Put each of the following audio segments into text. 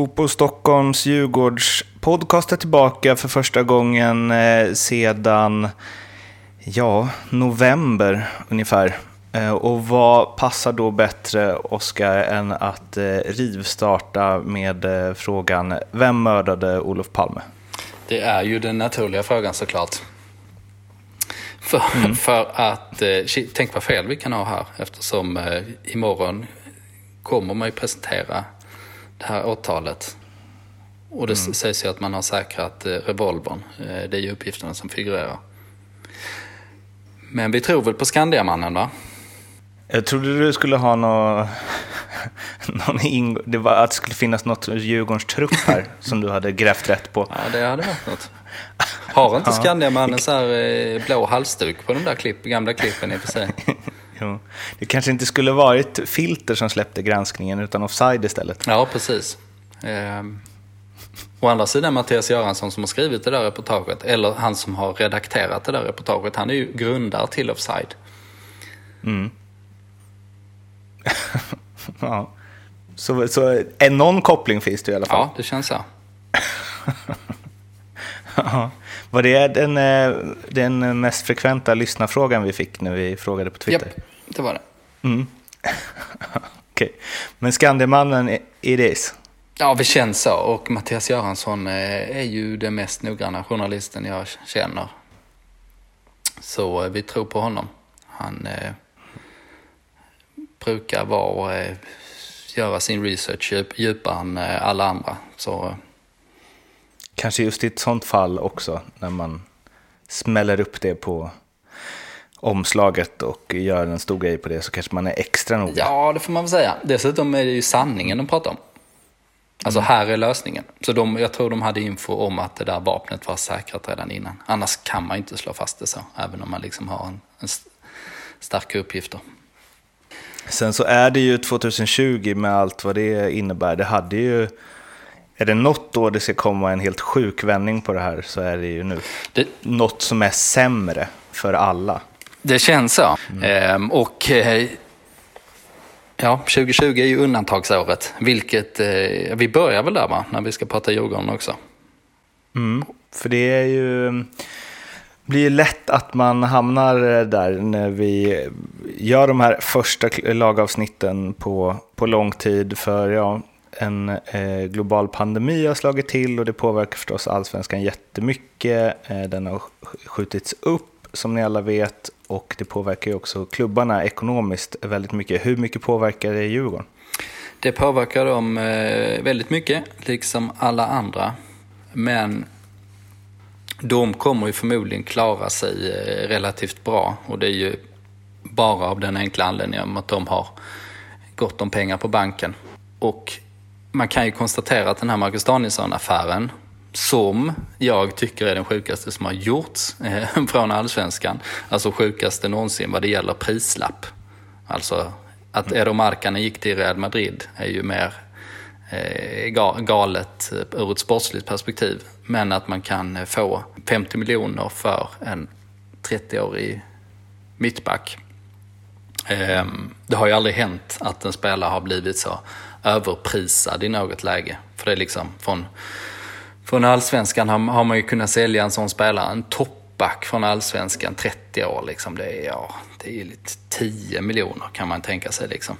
Fotboll Stockholms Djurgårds podcast är tillbaka för första gången eh, sedan ja, november ungefär. Eh, och vad passar då bättre, Oskar, än att eh, rivstarta med frågan Vem mördade Olof Palme? Det är ju den naturliga frågan såklart. För, mm. för att, tänk vad fel vi kan ha här eftersom imorgon kommer man ju presentera det här åtalet. Och det mm. sägs ju att man har säkrat eh, revolvern. Eh, det är ju uppgifterna som figurerar. Men vi tror väl på Skandiamannen va? Jag trodde du skulle ha någon, någon ing... det var att det skulle finnas något Djurgårdens trupp här som du hade grävt rätt på. Ja, det hade varit något. Har inte Skandiamannen så här eh, blå halsduk på de där klipp, gamla klippen i och för sig? Jo. Det kanske inte skulle varit filter som släppte granskningen utan offside istället. Ja, precis. Ehm. Å andra sidan Mattias Göransson som har skrivit det där reportaget, eller han som har redakterat det där reportaget, han är ju grundare till Offside. Mm. ja. Så, så en någon koppling finns det i alla fall? Ja, det känns så. ja. Var det den, eh, den mest frekventa lyssnarfrågan vi fick när vi frågade på Twitter? Japp, det var det. Mm. Okej. Okay. Men Skandiamannen, it is? Ja, det känns så. Och Mattias Göransson eh, är ju den mest noggranna journalisten jag känner. Så eh, vi tror på honom. Han eh, brukar vara, eh, göra sin research djup, djupare än eh, alla andra. Så, Kanske just i ett sånt fall också, när man smäller upp det på omslaget och gör en stor grej på det, så kanske man är extra noga. Ja, det får man väl säga. Dessutom är det ju sanningen de pratar om. Alltså här är lösningen. Så de, jag tror de hade info om att det där vapnet var säkrat redan innan. Annars kan man inte slå fast det så, även om man liksom har en, en starka uppgifter. Sen så är det ju 2020 med allt vad det innebär. Det hade ju... Är det något år det ska komma en helt sjuk vändning på det här så är det ju nu. Det, något som är sämre för alla. Det känns så. Mm. Ehm, och eh, Ja, 2020 är ju undantagsåret, vilket eh, vi börjar väl där va, när vi ska prata Djurgården också. Mm, för det är ju blir lätt att man hamnar där när vi gör de här första lagavsnitten på, på lång tid. För ja, en eh, global pandemi har slagit till och det påverkar förstås allsvenskan jättemycket. Eh, den har skjutits upp som ni alla vet och det påverkar ju också klubbarna ekonomiskt väldigt mycket. Hur mycket påverkar det Djurgården? Det påverkar dem eh, väldigt mycket, liksom alla andra. Men de kommer ju förmodligen klara sig eh, relativt bra och det är ju bara av den enkla anledningen att de har gott om pengar på banken. Och man kan ju konstatera att den här Marcus Danielsson-affären som jag tycker är den sjukaste som har gjorts eh, från allsvenskan. Alltså sjukaste någonsin vad det gäller prislapp. Alltså att Edo Markkanen gick till Real Madrid är ju mer eh, galet ur ett sportsligt perspektiv. Men att man kan få 50 miljoner för en 30-årig mittback. Eh, det har ju aldrig hänt att en spelare har blivit så överprisad i något läge. För det är liksom från från allsvenskan har, har man ju kunnat sälja en sån spelare, en toppback från allsvenskan, 30 år liksom. Det är, ja, det är lite 10 miljoner kan man tänka sig liksom.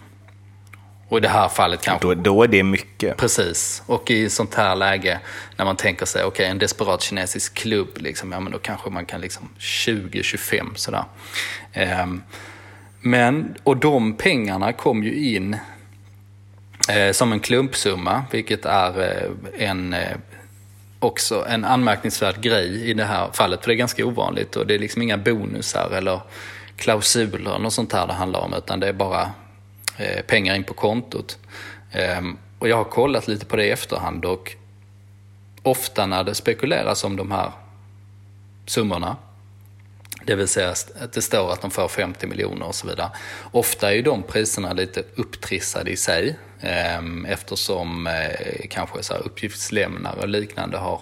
Och i det här fallet kanske... Då, då är det mycket. Precis. Och i sånt här läge när man tänker sig, okej okay, en desperat kinesisk klubb, liksom, ja men då kanske man kan liksom 20-25 sådär. Um, men, och de pengarna kom ju in eh, som en klumpsumma, vilket är eh, en eh, också en anmärkningsvärd grej i det här fallet. För det är ganska ovanligt och det är liksom inga bonusar eller klausuler och sånt här det handlar om. Utan det är bara eh, pengar in på kontot. Ehm, och jag har kollat lite på det i efterhand och ofta när det spekuleras om de här summorna det vill säga att det står att de får 50 miljoner och så vidare. Ofta är ju de priserna lite upptrissade i sig ehm, eftersom eh, kanske så här uppgiftslämnare och liknande har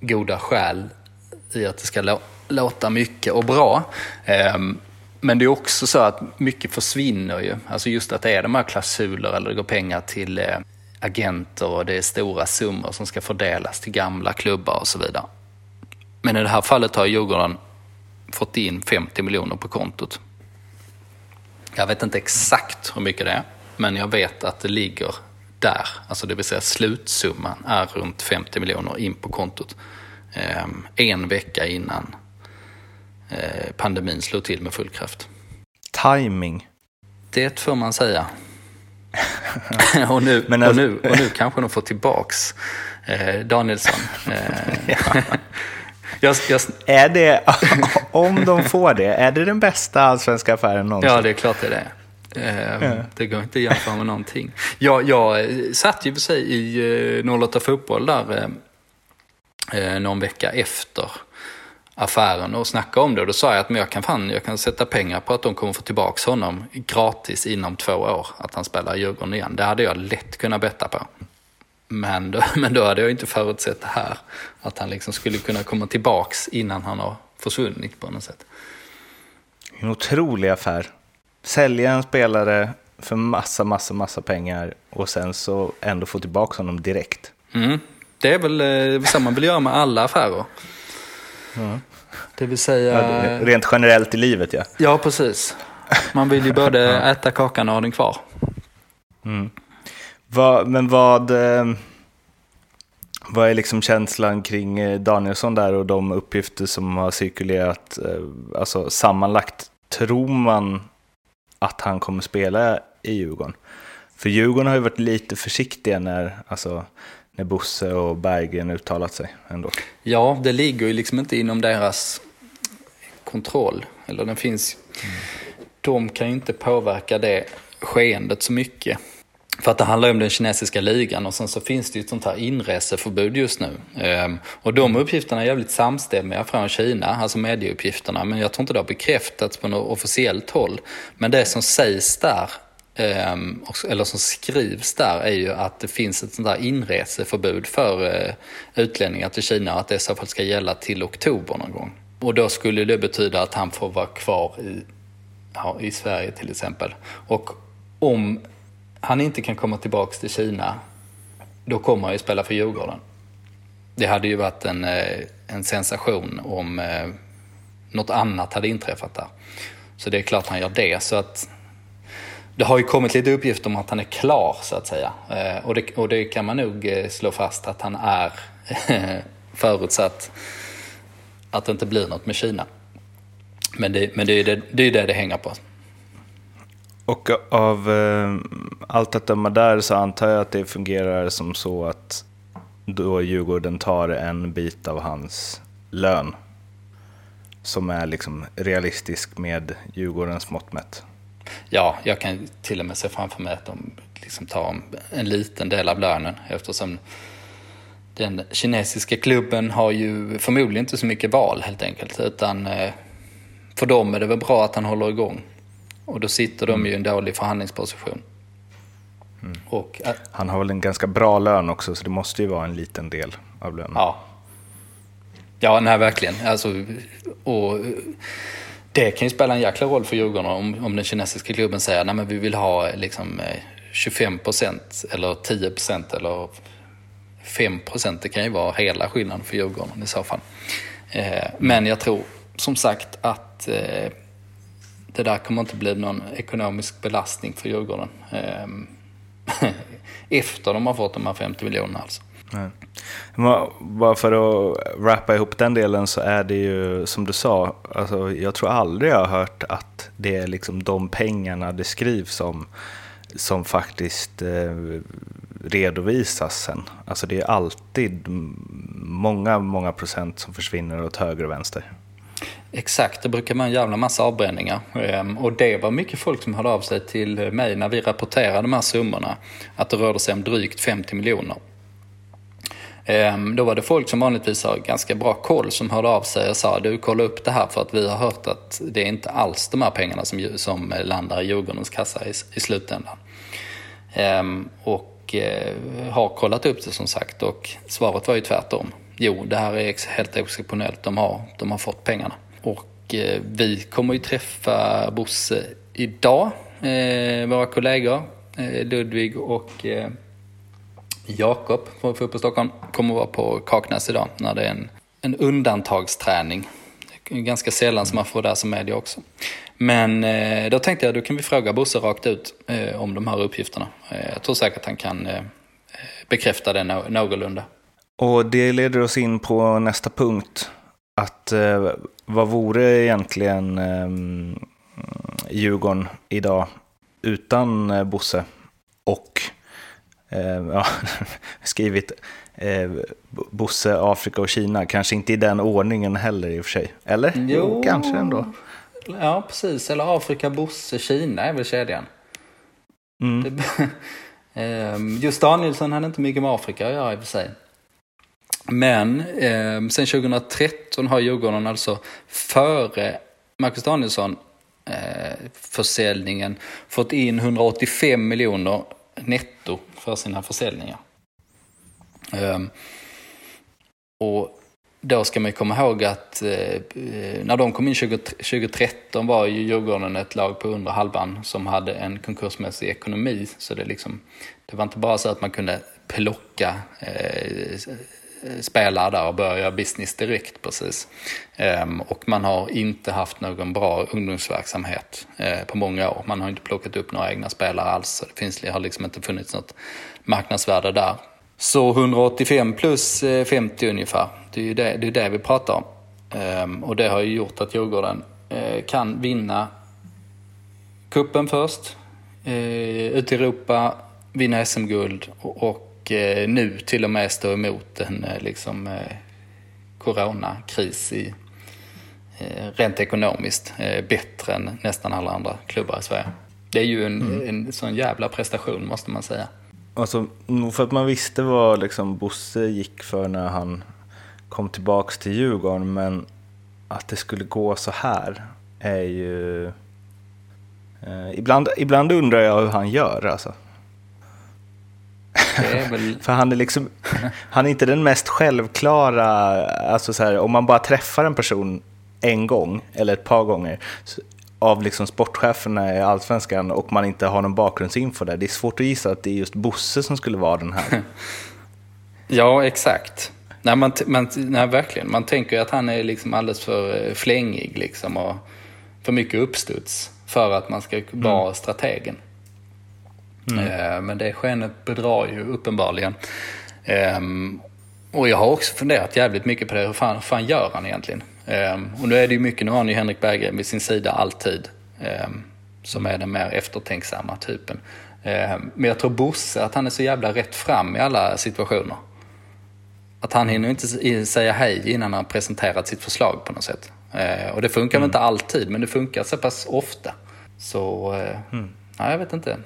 goda skäl i att det ska låta mycket och bra. Ehm, men det är också så att mycket försvinner ju. Alltså just att det är de här klausuler eller det går pengar till eh, agenter och det är stora summor som ska fördelas till gamla klubbar och så vidare. Men i det här fallet har Djurgården fått in 50 miljoner på kontot. Jag vet inte exakt hur mycket det är, men jag vet att det ligger där. Alltså det vill säga slutsumman är runt 50 miljoner in på kontot. Ehm, en vecka innan eh, pandemin slog till med full kraft. Timing. Det får man säga. och, nu, alltså... och, nu, och nu kanske de får tillbaks eh, Danielsson. Eh, jag, jag... Är det, om de får det, är det den bästa allsvenska affären någonsin? Ja, det är klart det är det. Eh, det går inte att jämföra med någonting. Jag, jag satt ju för sig i 08 Fotboll där eh, någon vecka efter affären och snackade om det. Och då sa jag att men jag, kan fan, jag kan sätta pengar på att de kommer få tillbaka honom gratis inom två år. Att han spelar i Djurgården igen. Det hade jag lätt kunnat betta på. Men då, men då hade jag inte förutsett det här. Att han liksom skulle kunna komma tillbaks innan han har försvunnit på något sätt. En otrolig affär. Sälja en spelare för massa, massa, massa pengar och sen så ändå få tillbaka honom direkt. Mm. Det är väl eh, så man vill göra med alla affärer. Ja. Det vill säga... Ja, rent generellt i livet ja. Ja, precis. Man vill ju både äta kakan och ha den kvar. Mm. Men vad, eh, vad är liksom känslan kring eh, Danielsson där och de uppgifter som har cirkulerat? Alltså sammanlagt, tror man att han kommer spela i Djurgården? För Djurgården har ju varit lite försiktiga när, alltså, när Bosse och Berggren uttalat sig ändå. Ja, det ligger ju liksom inte inom deras kontroll. Eller den finns, mm. de kan ju inte påverka det skeendet så mycket. För att det handlar ju om den kinesiska ligan och sen så finns det ju ett sånt här inreseförbud just nu. Ehm, och de uppgifterna är jävligt samstämmiga från Kina, alltså medieuppgifterna. Men jag tror inte det har bekräftats på något officiellt håll. Men det som sägs där ehm, eller som skrivs där är ju att det finns ett sånt där inreseförbud för eh, utlänningar till Kina och att det i så fall ska gälla till oktober någon gång. Och då skulle det betyda att han får vara kvar i, ja, i Sverige till exempel. Och om han inte kan komma tillbaka till Kina, då kommer han ju spela för Djurgården. Det hade ju varit en, eh, en sensation om eh, något annat hade inträffat där. Så det är klart han gör det. Så att det har ju kommit lite uppgifter om att han är klar så att säga. Eh, och det, och det kan man nog slå fast att han är förutsatt att det inte blir något med Kina. Men det, men det är det, det är det det hänger på. Och av eh, allt att döma där så antar jag att det fungerar som så att då Djurgården tar en bit av hans lön som är liksom realistisk med Djurgårdens mått mätt ja, jag kan till och med se framför mig att de liksom tar en liten del av lönen eftersom den kinesiska klubben har ju förmodligen inte så mycket val helt enkelt. Utan eh, för dem är det väl bra att han håller igång. Och då sitter de ju i en dålig förhandlingsposition. Mm. Och, äh, han har väl en ganska bra lön också så det måste ju vara en liten del av lönen. Ja, ja nej verkligen. Alltså, och, det kan ju spela en jäkla roll för Djurgården om, om den kinesiska klubben säger att vi vill ha liksom 25% eller 10% eller 5% Det kan ju vara hela skillnaden för Djurgården i så fall. Eh, men jag tror som sagt att eh, det där kommer inte bli någon ekonomisk belastning för Djurgården. Ehm, efter de har fått de här 50 miljonerna alltså. Nej. Bara för att rappa ihop den delen så är det ju som du sa, alltså, jag tror aldrig jag har hört att det är liksom de pengarna det skrivs om som faktiskt eh, redovisas sen. Alltså det är alltid många, många procent som försvinner åt höger och vänster. Exakt, det brukar vara en jävla massa avbränningar. Ehm, och det var mycket folk som hörde av sig till mig när vi rapporterade de här summorna. Att det rörde sig om drygt 50 miljoner. Ehm, då var det folk som vanligtvis har ganska bra koll som hörde av sig och sa du kolla upp det här för att vi har hört att det är inte alls de här pengarna som, som landar i Djurgårdens kassa i, i slutändan. Ehm, och eh, har kollat upp det som sagt och svaret var ju tvärtom. Jo, det här är helt exceptionellt, de har, de har fått pengarna. Och eh, vi kommer ju träffa Bosse idag, eh, våra kollegor eh, Ludvig och eh, Jakob från Fotboll Stockholm kommer vara på Kaknäs idag när det är en, en undantagsträning. Det är ganska sällan som man får det som media också. Men eh, då tänkte jag då kan vi fråga Bosse rakt ut eh, om de här uppgifterna. Eh, jag tror säkert att han kan eh, bekräfta det någorlunda. Och det leder oss in på nästa punkt. Att eh, vad vore egentligen eh, Djurgården idag utan eh, Bosse? Och eh, ja, skrivit eh, Bosse, Afrika och Kina. Kanske inte i den ordningen heller i och för sig. Eller? Jo, kanske ändå. Ja, precis. Eller Afrika, Bosse, Kina är väl kedjan. Mm. Ehm, just Danielsson hade inte mycket med Afrika att göra i och för sig. Men eh, sen 2013 har Djurgården alltså före Marcus Danielsson eh, försäljningen fått in 185 miljoner netto för sina försäljningar. Eh, och då ska man komma ihåg att eh, när de kom in 20, 2013 var ju Djurgården ett lag på under halvan som hade en konkursmässig ekonomi. Så det, liksom, det var inte bara så att man kunde plocka eh, Eh, spelare där och börja göra business direkt precis. Ehm, och man har inte haft någon bra ungdomsverksamhet eh, på många år. Man har inte plockat upp några egna spelare alls. Det finns, har liksom inte funnits något marknadsvärde där. Så 185 plus eh, 50 ungefär, det är ju det, det, är det vi pratar om. Ehm, och det har ju gjort att Djurgården kan vinna kuppen först, ut i Europa, vinna SM-guld och, och uh, nu till och med stå emot en liksom, coronakris i, rent ekonomiskt bättre än nästan alla andra klubbar i Sverige. Det är ju en, mm. en sån jävla prestation måste man säga. Alltså, för att man visste vad liksom Bosse gick för när han kom tillbaks till Djurgården, men att det skulle gå så här är ju... Eh, ibland, ibland undrar jag hur han gör alltså. Väl... för han är liksom, han är inte den mest självklara, alltså så här, om man bara träffar en person en gång eller ett par gånger av liksom sportcheferna i Allsvenskan och man inte har någon bakgrundsinfo där. Det är svårt att gissa att det är just Bosse som skulle vara den här. ja, exakt. Nej, man, man, nej, verkligen. Man tänker att han är liksom alldeles för eh, flängig liksom, och för mycket uppstuds för att man ska vara mm. strategen. Mm. Eh, men det skenet bedrar ju uppenbarligen. Ehm, och jag har också funderat jävligt mycket på det. Hur fan, hur fan gör han egentligen? Um, och nu är det ju mycket, nu har han ju Henrik Berggren vid sin sida alltid. Um, som är den mer eftertänksamma typen. Men jag tror Bosse, att han är så jävla rätt fram i alla situationer. Att han hinner inte säga hej innan han har presenterat sitt förslag på något sätt. Uh, och det funkar mm. väl inte alltid, men det funkar så pass ofta. Så, uh, mm. nej, jag vet inte.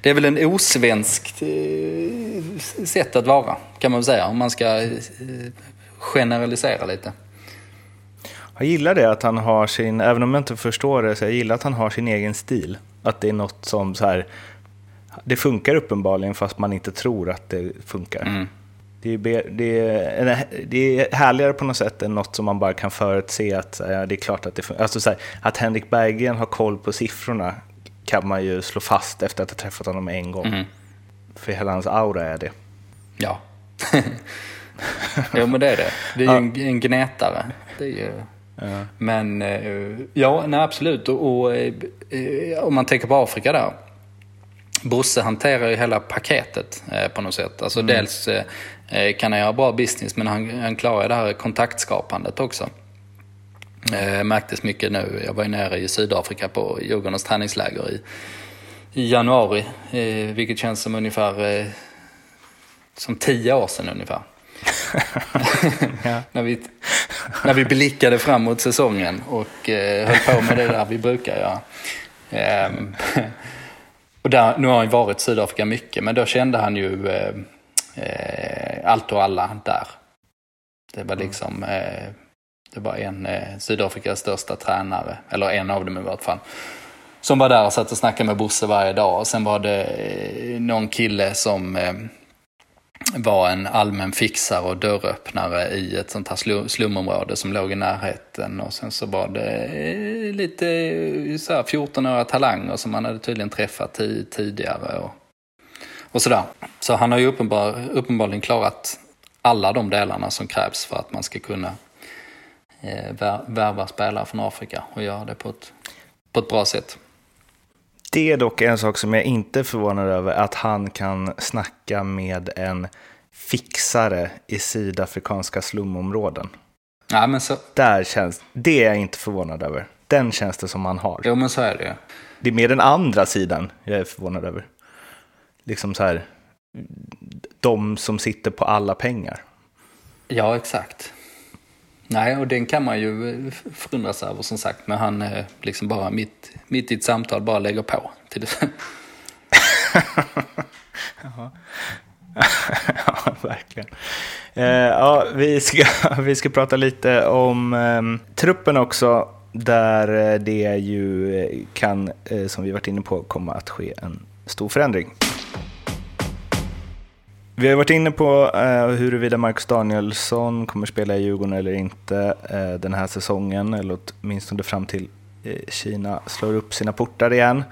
Det är väl en osvenskt uh, sätt att vara, kan man säga, om man ska generalisera lite. Jag gillar det att han har sin, även om jag inte förstår det, så jag gillar att han har sin egen stil. Att det är något som så här, det funkar uppenbarligen fast man inte tror att det funkar. Mm. Det, är, det, är, det är härligare på något sätt än något som man bara kan förutse att ja, det är klart att det funkar. Alltså så här, att Henrik Berggren har koll på siffrorna kan man ju slå fast efter att ha träffat honom en gång. Mm. För hela hans aura är det. Ja. jo men det är det. Det är ju en, en gnetare. Det är ju... Men eh, ja, nej, absolut. Och, och eh, om man tänker på Afrika där. Bosse hanterar ju hela paketet eh, på något sätt. Alltså mm. dels kan han göra bra business men han, han klarar det här kontaktskapandet också. Eh, märktes mycket nu. Jag var ju nere i Sydafrika på Djurgårdens träningsläger i, i januari. Eh, vilket känns som ungefär eh, som tio år sedan ungefär. när, vi, när vi blickade fram mot säsongen och eh, höll på med det där vi brukar göra. Um, och där, nu har han varit i Sydafrika mycket, men då kände han ju eh, eh, allt och alla där. Det var liksom, eh, det var en eh, Sydafrikas största tränare, eller en av dem i vart fall, som var där och satt och snackade med Bosse varje dag. Och sen var det eh, någon kille som eh, var en allmän fixare och dörröppnare i ett sånt här slumområde som låg i närheten. Och sen så var det eh, lite eh, så 14-åriga talanger som han hade tydligen träffat tidigare. Och och sådär. Så han har ju uppenbar, uppenbarligen klarat alla de delarna som krävs för att man ska kunna värva spelare från Afrika och göra det på ett, på ett bra sätt. Det är dock en sak som jag inte är förvånad över, att han kan snacka med en fixare i sydafrikanska slumområden. Ja, men så... Där känns, det är jag inte förvånad över. Den känns det som han har. Jo, men så är det Det är mer den andra sidan jag är förvånad över. Liksom så här, de som sitter på alla pengar. Ja, exakt. Nej, och den kan man ju eh, förundras över som sagt. Men han eh, liksom bara mitt, mitt i ett samtal bara lägger på. Till det. ja. ja, verkligen. Eh, ja, vi, ska, vi ska prata lite om eh, truppen också. Där eh, det ju eh, kan, som vi varit inne på, komma att ske en stor förändring. Vi har varit inne på eh, huruvida Marcus Danielsson kommer spela i Djurgården eller inte eh, den här säsongen, eller åtminstone fram till eh, Kina slår upp sina portar igen.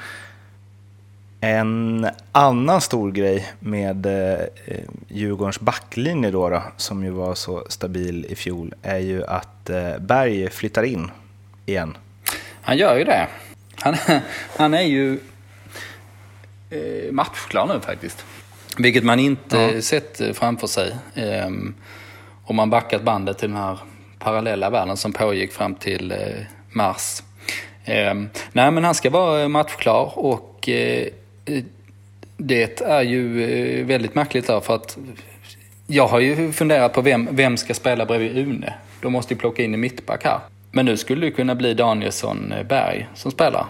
En annan stor grej med eh, eh Djurgårdens backlinje då, då, som ju var så stabil i fjol, är ju att eh, Berg flyttar in igen. Han gör ju det. Han, han är ju eh, matchklar nu faktiskt. Vilket man inte ja. sett framför sig. Um, om man backat bandet till den här parallella världen som pågick fram till uh, mars. Um, nej men han ska vara matchklar och uh, det är ju uh, väldigt märkligt där för att jag har ju funderat på vem, vem ska spela bredvid Une. De måste ju plocka in en mittback här. Men nu skulle det kunna bli Danielsson Berg som spelar.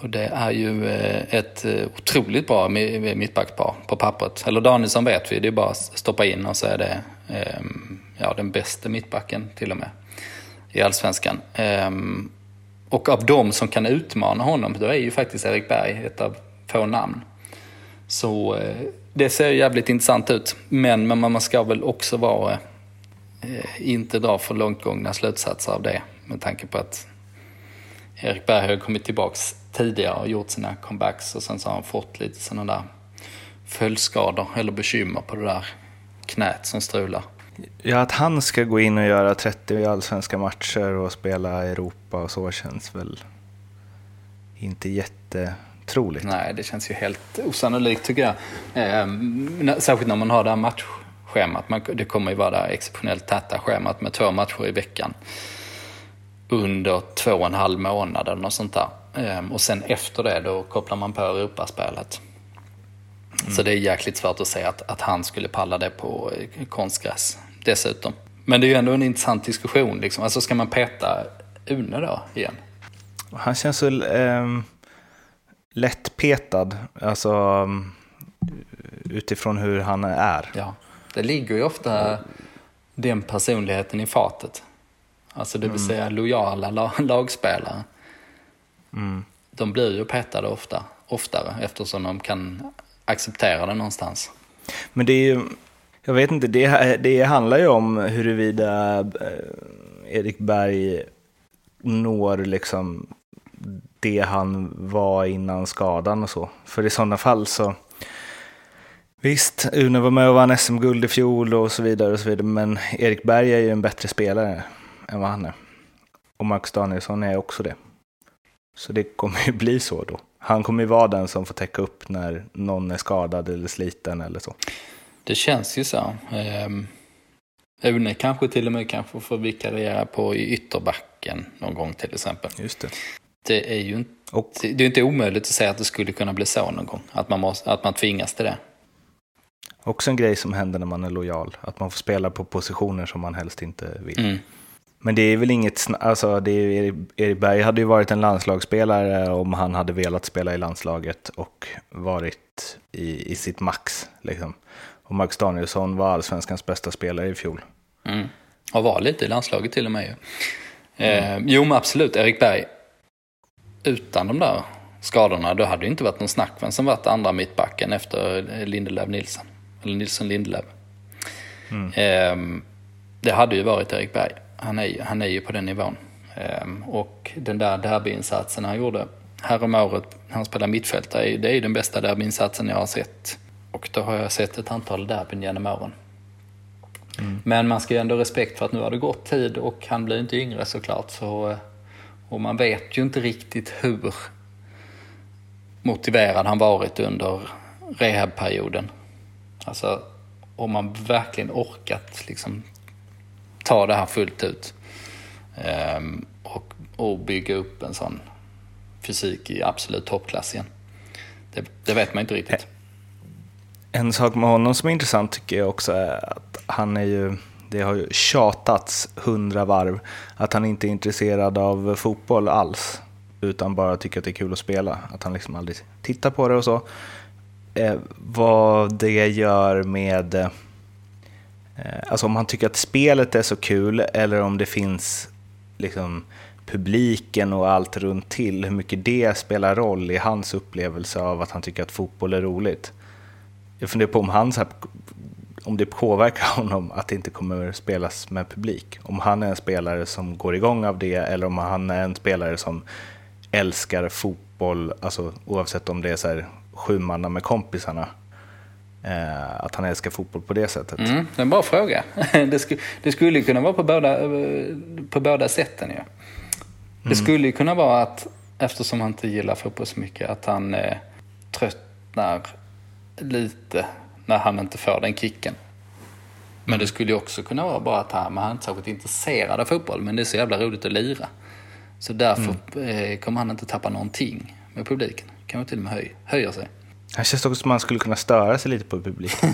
Och det är ju eh, ett eh, otroligt bra mittbackspar på pappret. Eller Danielsson vet vi, det är bara att stoppa in och så är det ehm, ja, den bästa mittbacken till och med i allsvenskan. Ehm, och av dem som kan utmana honom, då är ju faktiskt Erik Berg ett av få namn. Så eh, det ser jävligt intressant ut. Men, men man ska väl också vara, inte dra för långtgångna slutsatser av det. Med tanke på att Erik Berg har kommit tillbaks tidigare och gjort sina comebacks och sen så har han fått lite sådana där följdskador eller bekymmer på det där knät som strular. Ja, att han ska gå in och göra 30 allsvenska matcher och spela Europa och så känns väl inte jättetroligt. Nej, det känns ju helt osannolikt tycker jag. Eh, särskilt när man har det här matchschemat. Man, det kommer ju vara det här exceptionellt täta schemat med två matcher i veckan under två och en halv månad eller något sånt där. Ehm, och sen efter det då kopplar man på Europaspelet. Mm. Så det är jäkligt svårt att säga att, att han skulle palla det på eh, konstgräs dessutom. Men det är ju ändå en intressant diskussion. Liksom. Alltså ska man peta Une då igen? Han känns så eh, lättpetad. Alltså utifrån hur han är. Ja, det ligger ju ofta den personligheten i fatet. Alltså det vill mm. säga lojala lagspelare. Mm. De blir ju petade ofta, oftare eftersom de kan acceptera det någonstans. Men det är ju, jag vet inte, det, det handlar ju om huruvida eh, Erik Berg når liksom det han var innan skadan och så. För i sådana fall så Visst, Une var med och vann SM-guld i fjol och så vidare och så vidare, men Erik Berg är ju en bättre spelare än vad han är. Och Max Danielsson är också det. Så det kommer ju bli så då. Han kommer ju vara den som får täcka upp när någon är skadad eller sliten eller så. Det känns ju så. Um, Une kanske till och med kanske får vikariera på i ytterbacken någon gång till exempel. Just det. Det är ju inte, och, det är inte omöjligt att säga att det skulle kunna bli så någon gång. Att man, måste, att man tvingas till det. Också en grej som händer när man är lojal. Att man får spela på positioner som man helst inte vill. Mm. Men det är väl inget, alltså det är, Erik Berg hade ju varit en landslagsspelare om han hade velat spela i landslaget och varit i, i sitt max. Liksom. Och Max Danielsson var allsvenskans bästa spelare i fjol. Mm. Och var lite i landslaget till och med ju. Mm. Eh, jo men absolut, Erik Berg. Utan de där skadorna, då hade det inte varit någon snack vem som varit andra mittbacken efter Lindelöf Nilsson. Eller Nilsson Lindelöf. Mm. Eh, det hade ju varit Erik Berg han är, han är ju på den nivån. Ehm, och den där derbyinsatsen han gjorde häromåret, han spelade mittfältare, det är ju den bästa derbyinsatsen jag har sett. Och då har jag sett ett antal derbyn genom åren. Mm. Men man ska ju ändå ha respekt för att nu har det gått tid och han blir inte yngre såklart. Så, eh, och man vet ju inte riktigt hur motiverad han varit under rehabperioden. Alltså om man verkligen orkat liksom ta det här fullt ut. Um, och, och bygga upp en sån fysik i absolut toppklass igen. Det, det vet man inte riktigt. Eh, en sak med honom som är intressant tycker jag också är att han är ju, det har ju tjatats hundra varv, att han inte är intresserad av fotboll alls, utan bara tycker att det är kul att spela. Att han liksom aldrig tittar på det och så. Eh, vad det gör med, eh, Eh, alltså om han tycker att spelet är så kul eller om det finns liksom publiken och allt runt till, hur mycket det spelar roll i hans upplevelse av att han tycker att fotboll är roligt. Jag funderar på om, han här, om det påverkar honom att det inte kommer spelas med publik. Om han är en spelare som går igång av det eller om han är en spelare som älskar fotboll, alltså oavsett om det är så här sju manna med kompisarna. Eh, att han älskar fotboll på det sättet. Mm, det är en bra fråga. Det, sk det skulle kunna vara på båda, på båda sätten. Ja. Det mm. skulle kunna vara att, eftersom han inte gillar fotboll så mycket, att han eh, tröttnar lite när han inte får den kicken. Men det skulle ju också kunna vara bara att han, han är inte särskilt intresserad av fotboll, men det är så jävla roligt att lira. Så därför mm. eh, kommer han inte tappa någonting med publiken. Kanske till och med höj, höja sig. Det känns också som att man skulle kunna störa sig lite på publiken.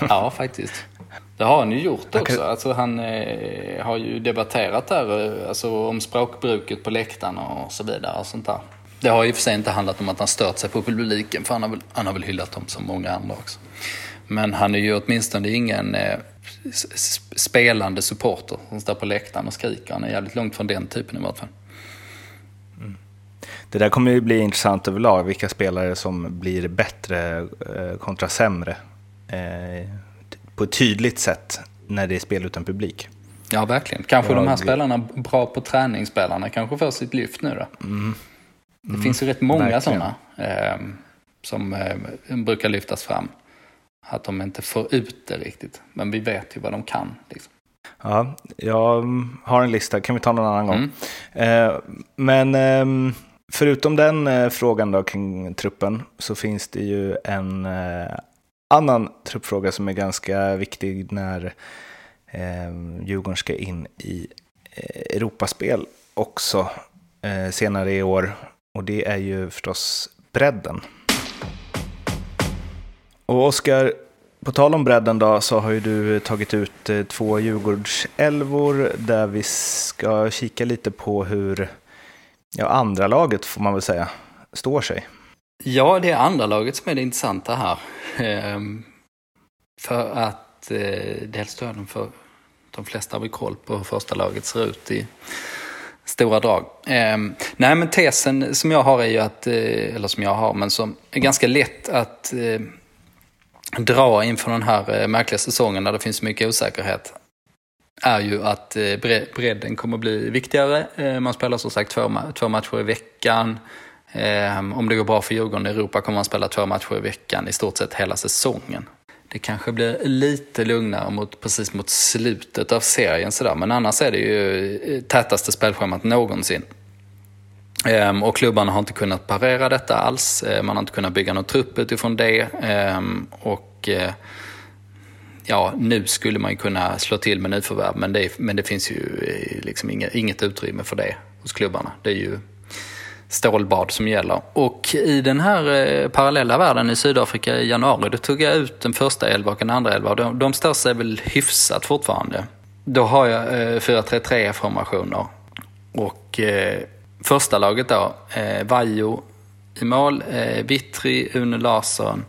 ja, faktiskt. Det har han ju gjort också. Kan... Alltså, han eh, har ju debatterat där, eh, alltså, om språkbruket på läktaren och så vidare. Och sånt där. Det har i och för sig inte handlat om att han stört sig på publiken, för han har väl, han har väl hyllat dem som många andra också. Men han är ju åtminstone ingen eh, spelande supporter som står på läktaren och skriker. Han är jävligt långt från den typen i vart fall. Det där kommer ju bli intressant överlag, vilka spelare som blir bättre eh, kontra sämre. Eh, på ett tydligt sätt när det är spel utan publik. Ja, verkligen. Kanske Jag... de här spelarna, bra på träningsspelarna, kanske får sitt lyft nu då. Mm. Det mm. finns ju rätt många sådana eh, som eh, brukar lyftas fram. Att de inte får ut det riktigt. Men vi vet ju vad de kan. Liksom. Ja, jag har en lista, kan vi ta någon annan gång. Mm. Eh, men ehm, förutom den eh, frågan då kring truppen så finns det ju en eh, annan truppfråga som är ganska viktig när eh, Djurgården ska in i eh, Europaspel också eh, senare i år. Och det är ju förstås bredden. Och Oskar, på tal om bredden då, så har ju du tagit ut eh, två Djurgårdsälvor där vi ska kika lite på hur ja, andra laget får man väl säga står sig. Ja, det är andra laget som är det intressanta här. Ehm, för att eh, dels tror jag för de flesta har vi koll på hur första laget ser ut i stora drag. Ehm, nej, men tesen som jag har är ju att, eh, eller som jag har, men som är ganska lätt att eh, dra inför den här eh, märkliga säsongen där det finns mycket osäkerhet är ju att eh, bredden kommer bli viktigare. Eh, man spelar som sagt två, två matcher i veckan. Ehm, om det går bra för Djurgården i Europa kommer man spela två matcher i veckan i stort sett hela säsongen. Det kanske blir lite lugnare mot, precis mot slutet av serien sådär, men annars är det ju eh, tätaste spelschemat någonsin. Ehm, och klubbarna har inte kunnat parera detta alls. Ehm, man har inte kunnat bygga någon trupp utifrån det. Ehm, och ja, nu skulle man ju kunna slå till med nyförvärv, men det, men det finns ju eh, liksom inget, inget utrymme för det hos klubbarna. Det är ju stålbad som gäller. Och i den här eh, parallella världen i Sydafrika i januari, då tog jag ut den första elva och den andra elva. De, de står sig väl hyfsat fortfarande. Då har jag eh, 4-3-3 formationer. Och eh, första laget då, eh, Vajo i mål, eh, Vittri, Une Larsson,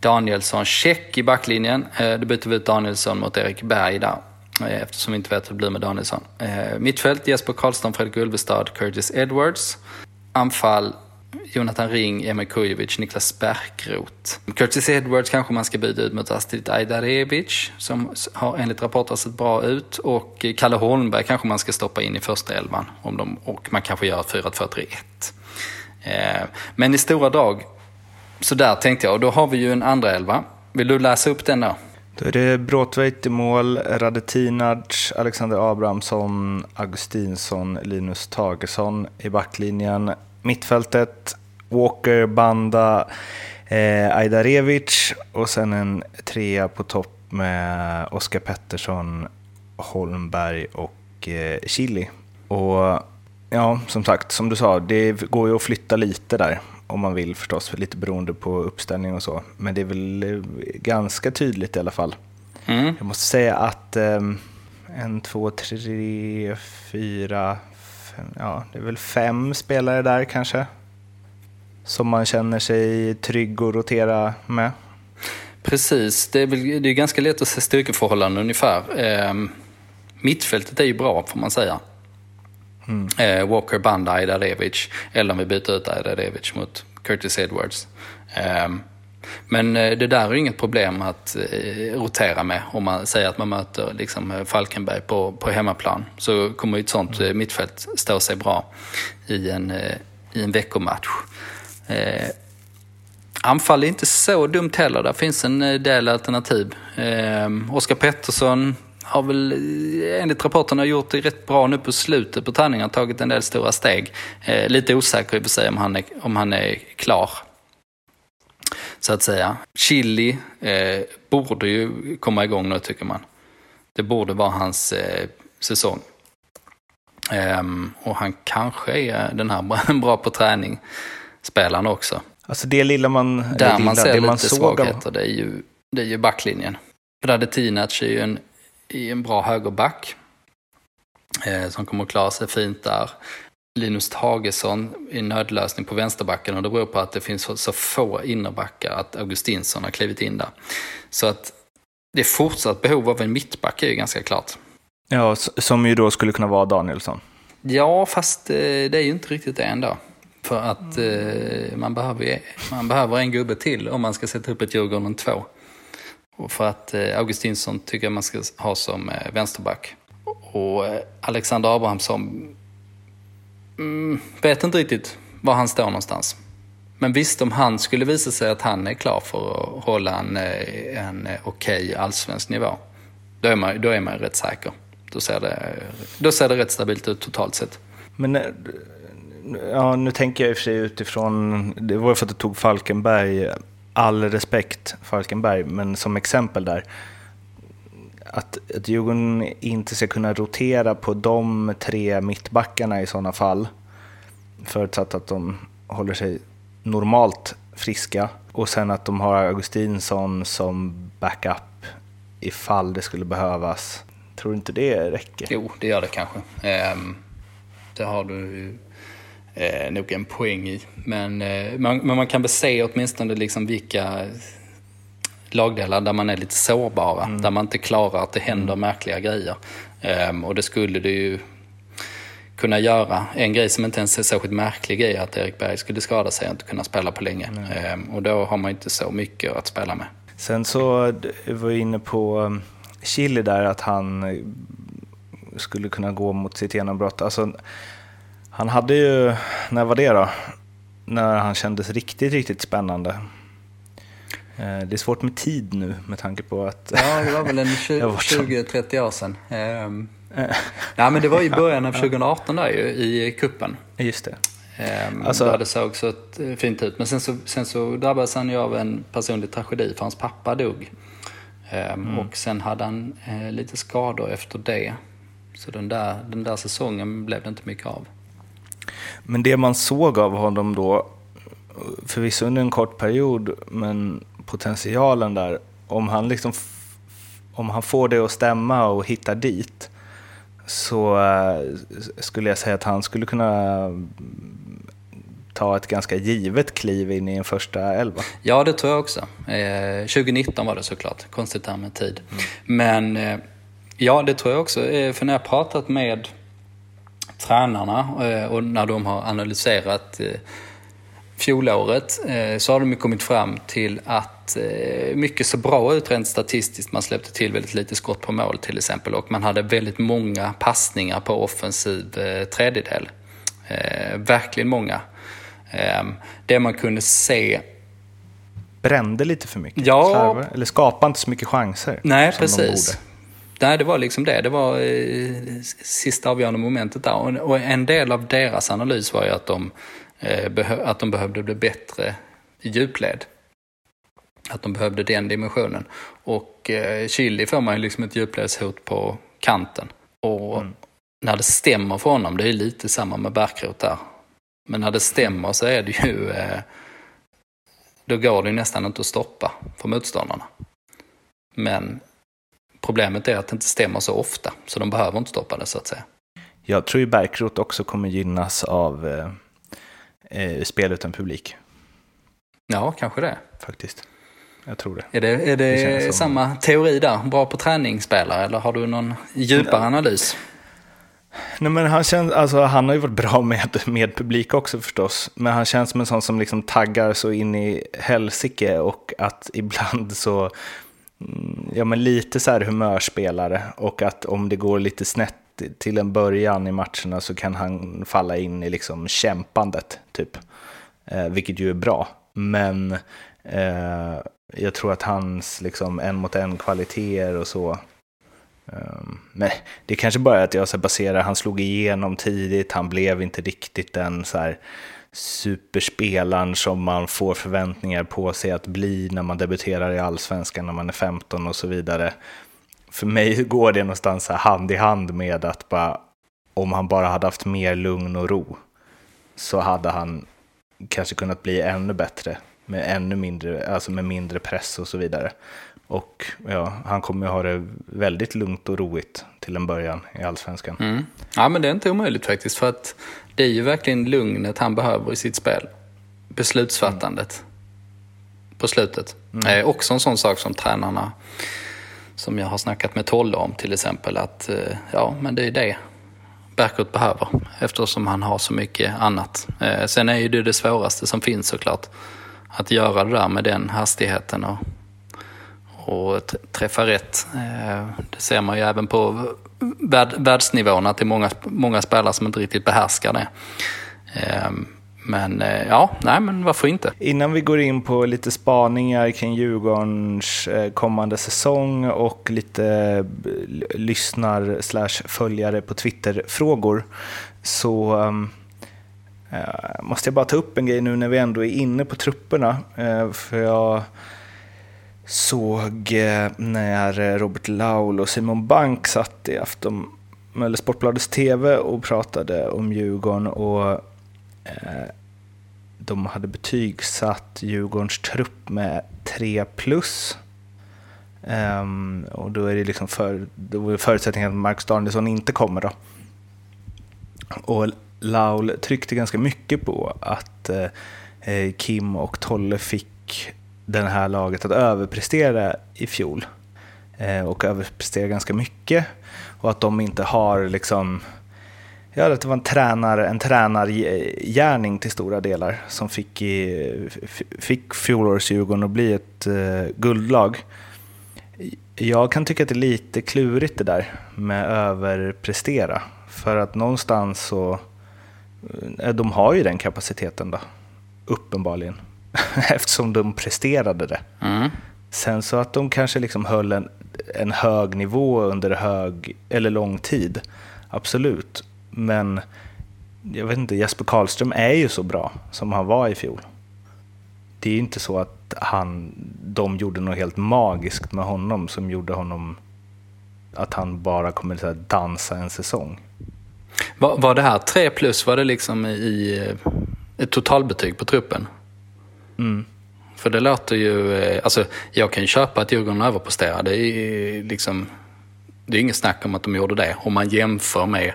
Danielsson, Check i backlinjen. Eh, då byter vi ut Danielsson mot Erik Berg där eh, eftersom vi inte vet hur det blir med Danielsson. Eh, mittfält Jesper Karlsson, Fredrik Ulvestad, Curtis Edwards. Anfall, Jonathan Ring, Emil Kujovic, Niklas Bärkroth. Curtis Edwards kanske man ska byta ut mot Astrid Ajdarevic som har enligt rapporter sett bra ut. Och eh, Kalle Holmberg kanske man ska stoppa in i första elvan. Om de, och man kanske gör 4-2-3-1. Men i stora drag så där tänkte jag. Och då har vi ju en andra elva. Vill du läsa upp den då? Då är det Bråtveit i mål, Radetinac, Alexander Abrahamsson, Augustinsson, Linus Tagesson i backlinjen. Mittfältet, Walker, Banda, eh, Ajdarevic och sen en trea på topp med Oskar Pettersson, Holmberg och eh, Chili. Och ja, som sagt, som du sa, det går ju att flytta lite där om man vill förstås, lite beroende på uppställning och så. Men det är väl eh, ganska tydligt i alla fall. Mm. Jag måste säga att um, en, två, tre, fyra, fem, ja, det är väl fem spelare där kanske. Som man känner sig trygg att rotera med. Precis, det är, väl, det är ganska lätt att se styrkeförhållanden ungefär. Eh, mittfältet är ju bra får man säga. Mm. Eh, Walker, Banda, Ajdarevic. Eller om vi byter ut Ajdarevic mot Curtis Edwards. Eh, men eh, det där är inget problem att eh, rotera med. Om man säger att man möter liksom Falkenberg på, på hemmaplan så kommer ett sånt mm. mittfält stå sig bra i en, i en veckomatch. Anfall är inte så dumt heller. Där finns en del alternativ. Oskar Pettersson har väl enligt rapporterna gjort det rätt bra nu på slutet på träningen. Tagit en del stora steg. lite osäker i och för sig om han är, om han är klar så att säga. Chili eh, borde ju komma igång nu tycker man. Det borde vara hans eh, säsong. Um, och han kanske är den här bra på träning, spelaren också. Alltså det lilla man... Där man ser det lite man svagheter, det är ju, det är ju backlinjen. Radetinac är ju en, är en bra högerback. Eh, som kommer att klara sig fint där. Linus Tagesson i nödlösning på vänsterbacken och det beror på att det finns så få innerbackar att Augustinsson har klivit in där. Så att det är fortsatt behov av en mittback är ju ganska klart. Ja, som ju då skulle kunna vara Danielsson. Ja, fast eh, det är ju inte riktigt det ändå. För att eh, man, behöver, man behöver en gubbe till om man ska sätta upp ett Djurgården 2. För att eh, Augustinsson tycker jag man ska ha som eh, vänsterback. Och eh, Alexander Abrahamsson Mm, vet inte riktigt var han står någonstans. Men visst, om han skulle visa sig att han är klar för att hålla en, en okej okay allsvensk nivå, då är, man, då är man rätt säker. Då ser, det, då ser det rätt stabilt ut totalt sett. Men ja, nu tänker jag i och för sig utifrån, det var för att du tog Falkenberg, all respekt Falkenberg, men som exempel där att, att Djurgården inte ska kunna rotera på de tre mittbackarna i sådana fall, förutsatt att de håller sig normalt friska och sen att de har Augustinsson som backup ifall det skulle behövas. Tror du inte det räcker? Jo, det gör det kanske. Um, det har du eh, nog en poäng i. Men, eh, man, men man kan väl se åtminstone liksom vilka lagdelar där man är lite sårbara, mm. där man inte klarar att det händer mm. märkliga grejer. Um, och det skulle det ju kunna göra. En grej som inte ens är särskilt märklig är att Erik Berg skulle skada sig och inte kunna spela på länge. Mm. Och då har man inte så mycket att spela med. Sen så var jag inne på um, Chile där, att han eh, skulle kunna gå mot sitt genombrott. Alltså, han hade ju, när var det då? När han kändes riktigt, riktigt spännande. Eh, det är svårt med tid nu med tanke på att... Ja, det var väl en 20-30 år sedan. Um, nej, men det var i början av 2018 där ju, i kuppen. Just det. Um, alltså, där det såg så eh, fint ut. Men sen så, sen så drabbades han ju av en personlig tragedi för hans pappa dog. Um, mm. Och sen hade han eh, lite skador efter det. Så den där, den där säsongen blev det inte mycket av. Men det man såg av honom då, förvisso under en kort period, men potentialen där. Om han, liksom, om han får det att stämma och hittar dit så äh, skulle jag säga att han skulle kunna ta ett ganska givet kliv in i en första elva. Ja, det tror jag också. Eh, 2019 var det såklart, konstigt här med tid. Mm. Men eh, ja, det tror jag också. Eh, för när jag pratat med tränarna eh, och när de har analyserat eh, fjolåret eh, så har de kommit fram till att mycket så bra ut rent statistiskt. Man släppte till väldigt lite skott på mål till exempel och man hade väldigt många passningar på offensiv tredjedel. Verkligen många. Det man kunde se brände lite för mycket. Ja. Eller skapade inte så mycket chanser. Nej, precis. Nej, det var liksom det. Det var eh, sista avgörande momentet där. Och, och en del av deras analys var ju att de, eh, att de behövde bli bättre i djupled. Att de behövde den dimensionen. Och eh, Chili får man ju liksom ett djupledshot på kanten. Och när det stämmer för honom, det är lite samma med Bärkroth där. Men när det stämmer så är det ju... Eh, då går det ju nästan inte att stoppa för motståndarna. Men problemet är att det inte stämmer så ofta, så de behöver inte stoppa det så att säga. Jag tror ju Bärkroth också kommer gynnas av eh, eh, spel utan publik, Ja, kanske det. faktiskt. Jag tror det. Är det, är det, Det samma teori där? Bra på träningsspelare eller har du någon djupare analys? Nej, men han, känns, alltså, han har ju varit bra med, med publik också förstås. Men han känns som en sån som liksom taggar så in i helsike och att ibland så, Mm, ja men lite så här humörspelare och att om det går lite snett till en början i matcherna så kan han falla in i liksom kämpandet typ. Eh, vilket ju är bra. Men eh, jag tror att hans liksom en mot en kvaliteter och så ehm, Men det kanske bara är att jag så baserar, han slog igenom tidigt, han blev inte riktigt den så här superspelaren som man får förväntningar på sig att bli när man debuterar i allsvenskan när man är 15 och så vidare. För mig går det någonstans hand i hand med att bara, om han bara hade haft mer lugn och ro så hade han kanske kunnat bli ännu bättre med ännu mindre, alltså med mindre press och så vidare. Och ja, han kommer ju ha det väldigt lugnt och roligt till en början i allsvenskan. Mm. Ja, men det är inte omöjligt faktiskt. För att det är ju verkligen lugnet han behöver i sitt spel. Beslutsfattandet på slutet. Eh, också en sån sak som tränarna, som jag har snackat med Tolle om till exempel, att eh, ja, men det är det Bärkroth behöver eftersom han har så mycket annat. Eh, sen är ju det det svåraste som finns såklart. Att göra det där med den hastigheten och, och träffa rätt. Eh, det ser man ju även på värld, världsnivån att det är många, många spelare som inte riktigt behärskar det. Ehm, men eh, ja, nej men varför inte? Innan vi går in på lite spaningar kring Djurgårdens eh, kommande säsong och lite eh, lyssnar slash följare på Twitter-frågor så ehm, måste jag bara ta upp en grej nu när vi ändå är inne på trupperna. För jag såg eh, när Robert Laul och Simon Bank satt i Afton, eller Sportbladets TV och pratade om Djurgården och eh, de hade betygsatt Djurgårdens trupp med 3 plus. Um, och då är det liksom för, då är förutsättningen att Marcus Danielsson inte kommer då. Och Laul tryckte ganska mycket på att eh, eh Kim och Tolle fick den här laget att överprestera i fjol. Eh, och överprestera ganska mycket. Och att de inte har liksom Ja, att det var en, tränare, en tränargärning till stora delar som fick, i, fick fjolårets Djurgården att bli ett uh, guldlag. Jag kan tycka att det är lite klurigt det där med överprestera. För att någonstans så, eh, de har ju den kapaciteten då, uppenbarligen. Eftersom de presterade det. Mm. Sen så att de kanske liksom höll en, en hög nivå under hög eller lång tid, absolut. Men jag vet inte, Jesper Karlström är ju så bra som han var i fjol. Det är inte så att han, de gjorde något helt magiskt med honom som gjorde honom att han bara kommer att dansa en säsong. Var, var det här 3 plus, var det liksom i eh, ett totalbetyg på truppen? Mm. För det låter ju, eh, alltså jag kan ju köpa att Djurgården överpresterar. Det är liksom, det är inget snack om att de gjorde det. Om man jämför med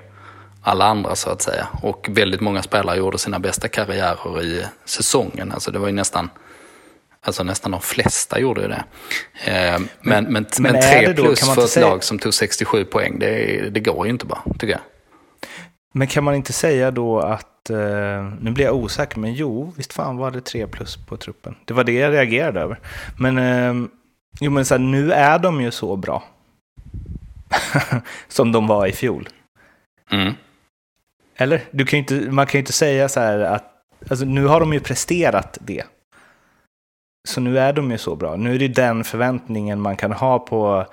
alla andra så att säga. Och väldigt många spelare gjorde sina bästa karriärer i säsongen. Alltså det var ju nästan, alltså nästan de flesta gjorde ju det. Eh, men, men, men, men men är 3 det då- plus för ett säga- lag som tog 67 poäng, det, det går ju inte bara, tycker jag. Men kan man inte säga då att, eh, nu blir jag osäker, men jo, visst fan var det 3 plus på truppen. Det var det jag reagerade över. Men, eh, jo, men så här, nu är de ju så bra. som de var i fjol. Mm. Eller? Du kan inte, man kan ju inte säga så här att, alltså nu har de ju presterat det. Så nu är de ju så bra. Nu är det den förväntningen man kan ha på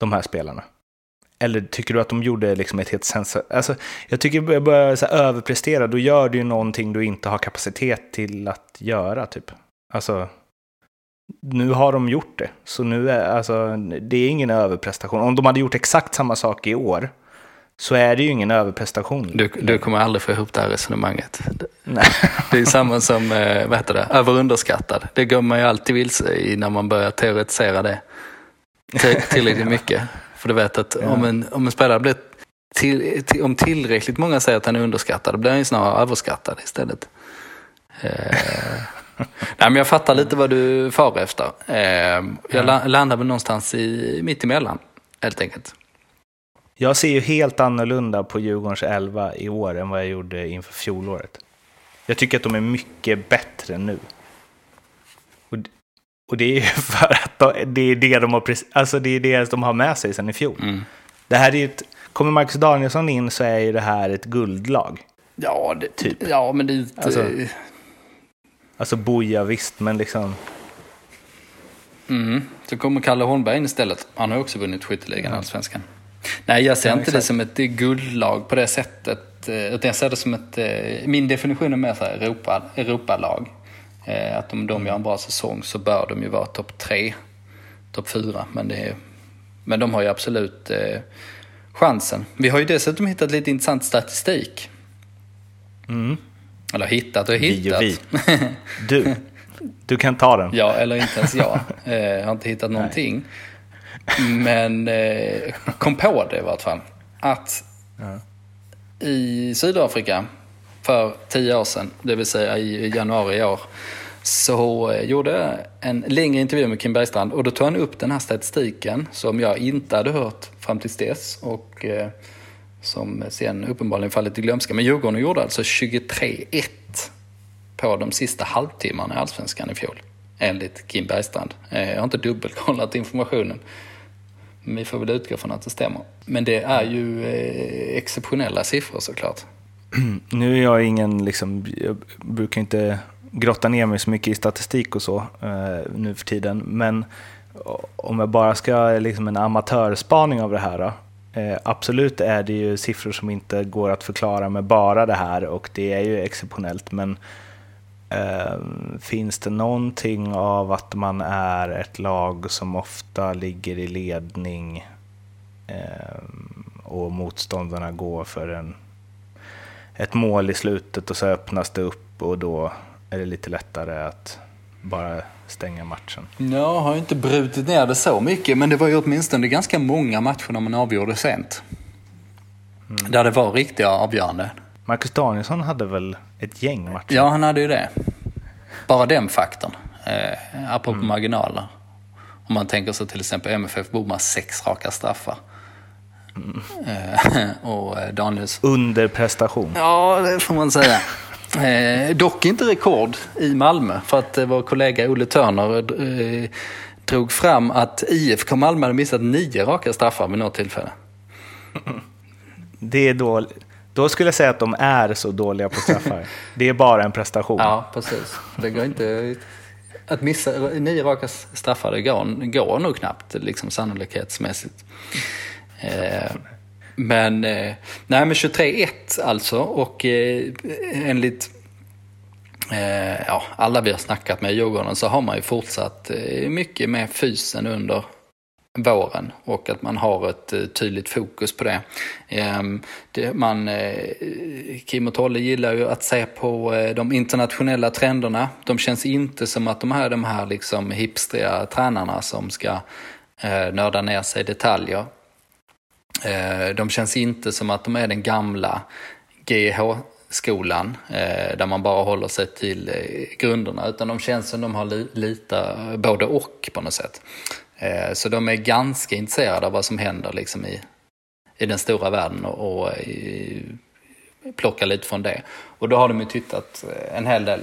de här spelarna. Eller tycker du att de gjorde liksom ett helt sens... Alltså, jag tycker att börja så överprestera, då gör du ju någonting du inte har kapacitet till att göra. Typ. Alltså, nu har de gjort det. Så nu är alltså, det är ingen överprestation. Om de hade gjort exakt samma sak i år, så är det ju ingen överprestation. Du, du kommer aldrig få ihop det här resonemanget. Nej. Det är samma som, eh, vad heter det, över underskattad. Det går man ju alltid vilse i när man börjar teoretisera det tillräckligt mycket. För du vet att om, en, om en spelare blir till, till, om tillräckligt många säger att han är underskattad, då blir han ju snarare överskattad istället. Eh, nej, men jag fattar lite vad du far efter. Eh, jag ja. landar väl någonstans i, mitt emellan, helt enkelt. Jag ser ju helt annorlunda på Djurgårdens 11 i år än vad jag gjorde inför fjolåret. Jag tycker att de är mycket bättre nu. Och, det är ju för att de, det är det de har, alltså det är det de har med sig sedan i fjol. Mm. Det här är ett, kommer Marcus Danielsson in så är ju det här ett guldlag. Ja, det, typ. ja men det är inte... Alltså, alltså boja visst, men liksom... Mm. Så kommer Kalle Holmberg in istället. Han har också vunnit skytteligan, ja. allsvenskan. Nej, jag ser ja, inte exakt. det som ett guldlag på det sättet. Eh, utan jag ser det som ett, eh, min definition är mer så här Europa, Europalag. Eh, att om de gör en bra säsong så bör de ju vara topp tre, topp fyra. Men, det är, men de har ju absolut eh, chansen. Vi har ju dessutom hittat lite intressant statistik. Mm. Eller hittat och hittat. Vi och vi. Du, du kan ta den. ja, eller inte ens jag. Jag har inte hittat någonting. Men eh, kom på det i vart fall. Att i Sydafrika för tio år sedan, det vill säga i januari i år, så eh, gjorde jag en längre intervju med Kim Bergstrand och då tog han upp den här statistiken som jag inte hade hört fram tills dess och eh, som sen uppenbarligen fallit i glömska. Men Djurgården gjorde alltså 23-1 på de sista halvtimmarna i Allsvenskan i fjol. Enligt Kim Bergstrand. Eh, jag har inte dubbelkollat informationen. Men vi får väl utgå från att det stämmer. Men det är ju eh, exceptionella siffror såklart. Nu är jag ingen, liksom, jag brukar inte grotta ner mig så mycket i statistik och så eh, nu för tiden. Men om jag bara ska liksom en amatörspaning av det här. Då, eh, absolut är det ju siffror som inte går att förklara med bara det här och det är ju exceptionellt. Men eh, finns det någonting av att man är ett lag som ofta ligger i ledning eh, och motståndarna går för en ett mål i slutet och så öppnas det upp och då är det lite lättare att bara stänga matchen. Jag har inte brutit ner det så mycket, men det var ju åtminstone ganska många matcher när man avgjorde sent. Mm. Där det var riktiga avgörande. Marcus Danielsson hade väl ett gäng matcher? Ja, han hade ju det. Bara den faktorn, eh, apropå mm. marginaler. Om man tänker sig till exempel MFF bommar sex raka straffar. Mm. och eh, Daniels... Underprestation. Ja, det får man säga. Eh, dock inte rekord i Malmö, för att eh, vår kollega Olle Törner eh, drog fram att IFK Malmö hade missat nio raka straffar vid något tillfälle. Det är då, då skulle jag säga att de är så dåliga på straffar. Det är bara en prestation. Ja, precis. Det går inte... Att missa nio raka straffar, det går, går nog knappt liksom sannolikhetsmässigt. Eh, men, eh, nej men 23-1 alltså och eh, enligt eh, ja, alla vi har snackat med i Djurgården så har man ju fortsatt eh, mycket med fysen under våren och att man har ett eh, tydligt fokus på det. Ehm, det man, eh, Kim och Tolle gillar ju att se på eh, de internationella trenderna. De känns inte som att de här, de här liksom hipstriga tränarna som ska nörda ner sig i detaljer Eh, de känns inte som att de är den gamla GH-skolan eh, där man bara håller sig till eh, grunderna utan de känns som de har lite både och på något sätt. Så de är ganska intresserade av vad som händer liksom i, i den stora världen och, och i, plocka lite från det. Och då har de ju tittat en hel del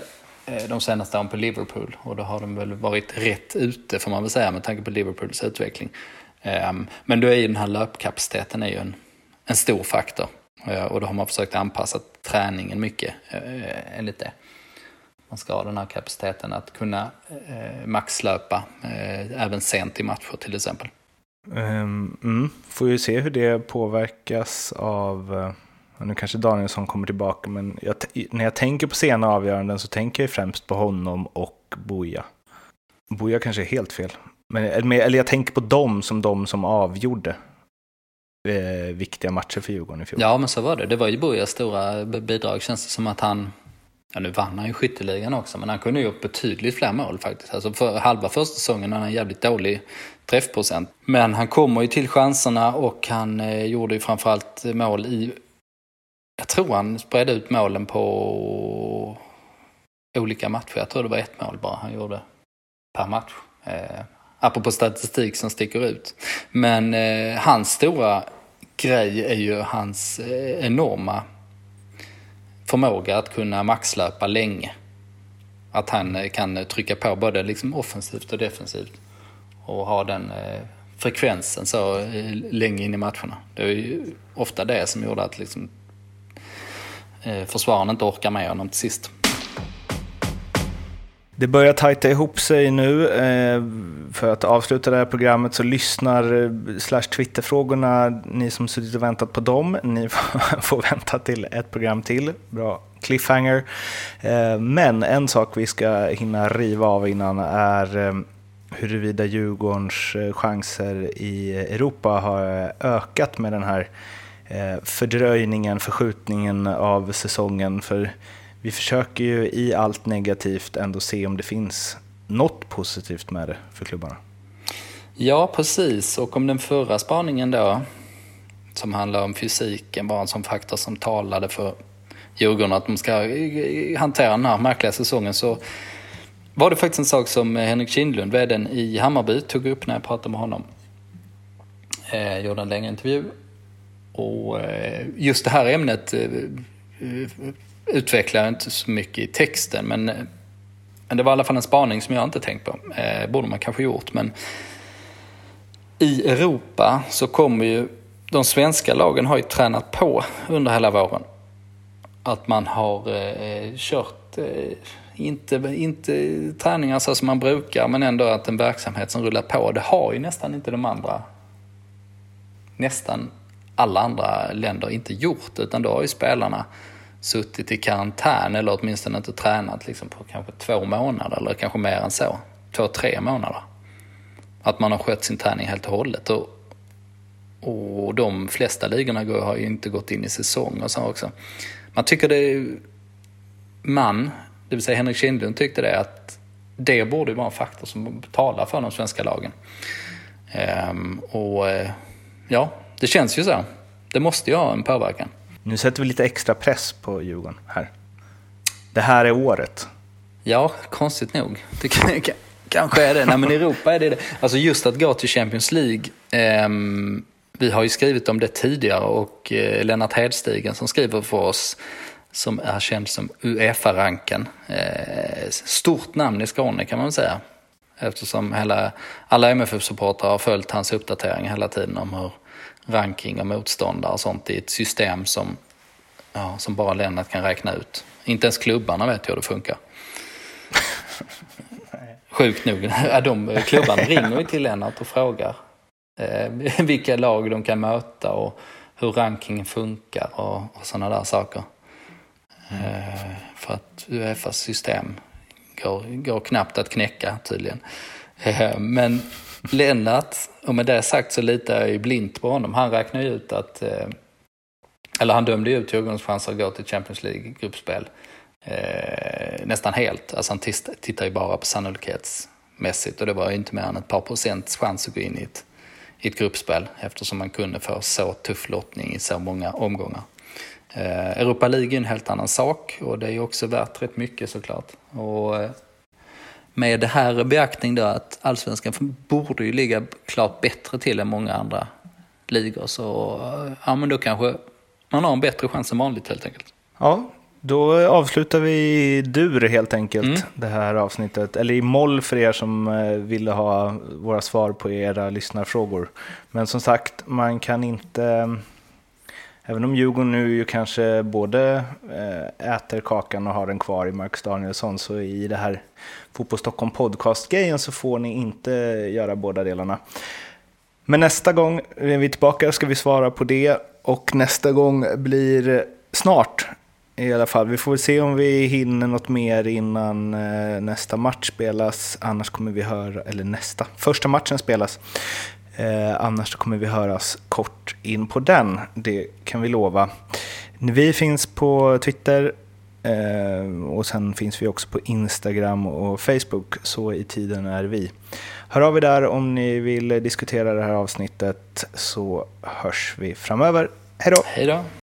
de senaste åren på Liverpool och då har de väl varit rätt ute får man väl säga med tanke på Liverpools utveckling. Ehm, men då är ju den här löpkapaciteten är ju en, en stor faktor. Eh, och då har man försökt anpassa träningen mycket eh, eh, enligt det. man ska ha den här kapaciteten att kunna maxlöpa även sent i matcher till exempel. Ehm, mm. Får ju se hur det påverkas av, nu kanske Danielsson kommer tillbaka, men jag, när jag tänker på sena avgöranden så tänker jag främst på honom och Boja. Boja kanske är helt fel, men, eller jag tänker på dem som de som avgjorde eh, viktiga matcher för Djurgården i fjol. Ja, men så var det. Det var ju Bojas stora bidrag. Känns det som att han, ja nu vann han ju skytteligan också, men han kunde ju gjort betydligt fler mål faktiskt. Alltså för halva första säsongen hade han en jävligt dålig träffprocent. Men han kommer ju till chanserna och han eh, gjorde ju framförallt mål i, jag tror han spred ut målen på olika matcher. Jag tror det var ett mål bara han gjorde per match. Eh, apropå statistik som sticker ut. Men eh, hans stora grej är ju hans eh, enorma förmåga att kunna maxlöpa länge. Att han eh, kan trycka på både liksom offensivt och defensivt och ha den eh, frekvensen så eh, länge in i matcherna. Det är ju ofta det som gjorde att liksom, eh, försvararen inte orkar med honom till sist. Det börjar tajta ihop sig nu. Eh, för att avsluta det här programmet så lyssnar eh, slash Twitterfrågorna, ni som suttit och väntat på dem, ni får vänta till ett program till. Bra cliffhanger. Eh, men en sak vi ska hinna riva av innan är huruvida Djurgårdens chanser i Europa har ökat med den här fördröjningen, förskjutningen av säsongen. För vi försöker ju i allt negativt ändå se om det finns något positivt med det för klubbarna. Ja, precis. Och om den förra spaningen då, som handlar om fysiken, var en sån faktor som talade för Djurgården att de ska eh, eh, hantera den här märkliga säsongen, så var det faktiskt en sak som eh, Henrik Kindlund, vdn i Hammarby, tog upp när jag pratade med honom. Jag gjorde en längre intervju. Och just det här ämnet utvecklar inte så mycket i texten, men, men det var i alla fall en spaning som jag inte tänkt på. Eh, borde man kanske gjort, men i Europa så kommer ju de svenska lagen har ju tränat på under hela våren. Att man har eh, kört eh, inte, inte träningar så som man brukar, men ändå att en verksamhet som rullar på. Det har ju nästan inte de andra, nästan alla andra länder inte gjort, utan då har ju spelarna suttit i karantän eller åtminstone inte tränat liksom på kanske två månader eller kanske mer än så. Två, tre månader. Att man har skött sin träning helt och hållet. Och, och de flesta ligorna har ju inte gått in i säsong och så också. Man tycker det är, man det vill säga Henrik Kindlund tyckte det att det borde vara en faktor som talar för de svenska lagen. Ehm, och eh, ja, det känns ju så. Det måste ju ha en påverkan. Nu sätter vi lite extra press på Djurgården här. Det här är året. Ja, konstigt nog. Det kanske är det. Nej, men i Europa är det det. Alltså just att gå till Champions League. Eh, vi har ju skrivit om det tidigare och eh, Lennart Hedstigen som skriver för oss som är känd som Uefa-ranken. Eh, stort namn i Skåne kan man säga. Eftersom hela, alla MFF-supportrar har följt hans uppdateringar hela tiden om hur ranking och motståndare och sånt i ett system som, ja, som bara Lennart kan räkna ut. Inte ens klubbarna vet hur det funkar. Sjukt nog, de klubbarna ringer ju till Lennart och frågar eh, vilka lag de kan möta och hur rankingen funkar och, och sådana där saker. Eh, för att Uefas system går, går knappt att knäcka tydligen. Eh, men Lennart, och med det sagt så litar jag ju blint på honom. Han räknar ju ut att, eh, eller han dömde ju ut Djurgårdens chanser att gå till Champions League-gruppspel eh, nästan helt. Alltså han tittar ju bara på sannolikhetsmässigt och det var ju inte mer än ett par procents chans att gå in i ett, i ett gruppspel eftersom man kunde få så tuff lottning i så många omgångar. Eh, Europa League är en helt annan sak och det är ju också värt rätt mycket såklart. Och eh, med det här beaktning då att allsvenskan borde ju ligga klart bättre till än många andra ligor så eh, ja men då kanske man har en bättre chans än vanligt helt enkelt. Ja, då avslutar vi i dur helt enkelt mm. det här avsnittet. Eller i moll för er som ville ha våra svar på era lyssnarfrågor. Men som sagt, man kan inte Även om Djurgården nu ju kanske både eh, äter kakan och har den kvar i Marcus Danielsson så i det här Fotboll Stockholm podcast-grejen så får ni inte göra båda delarna. Men nästa gång är vi tillbaka ska vi svara på det och nästa gång blir snart i alla fall. Vi får väl se om vi hinner något mer innan eh, nästa match spelas. Annars kommer vi höra, eller nästa, första matchen spelas. Eh, annars kommer vi höras kort in på den, det kan vi lova. Vi finns på Twitter eh, och sen finns vi också på Instagram och Facebook, så i tiden är vi. Hör av er där om ni vill diskutera det här avsnittet så hörs vi framöver. Hej då! Hej då!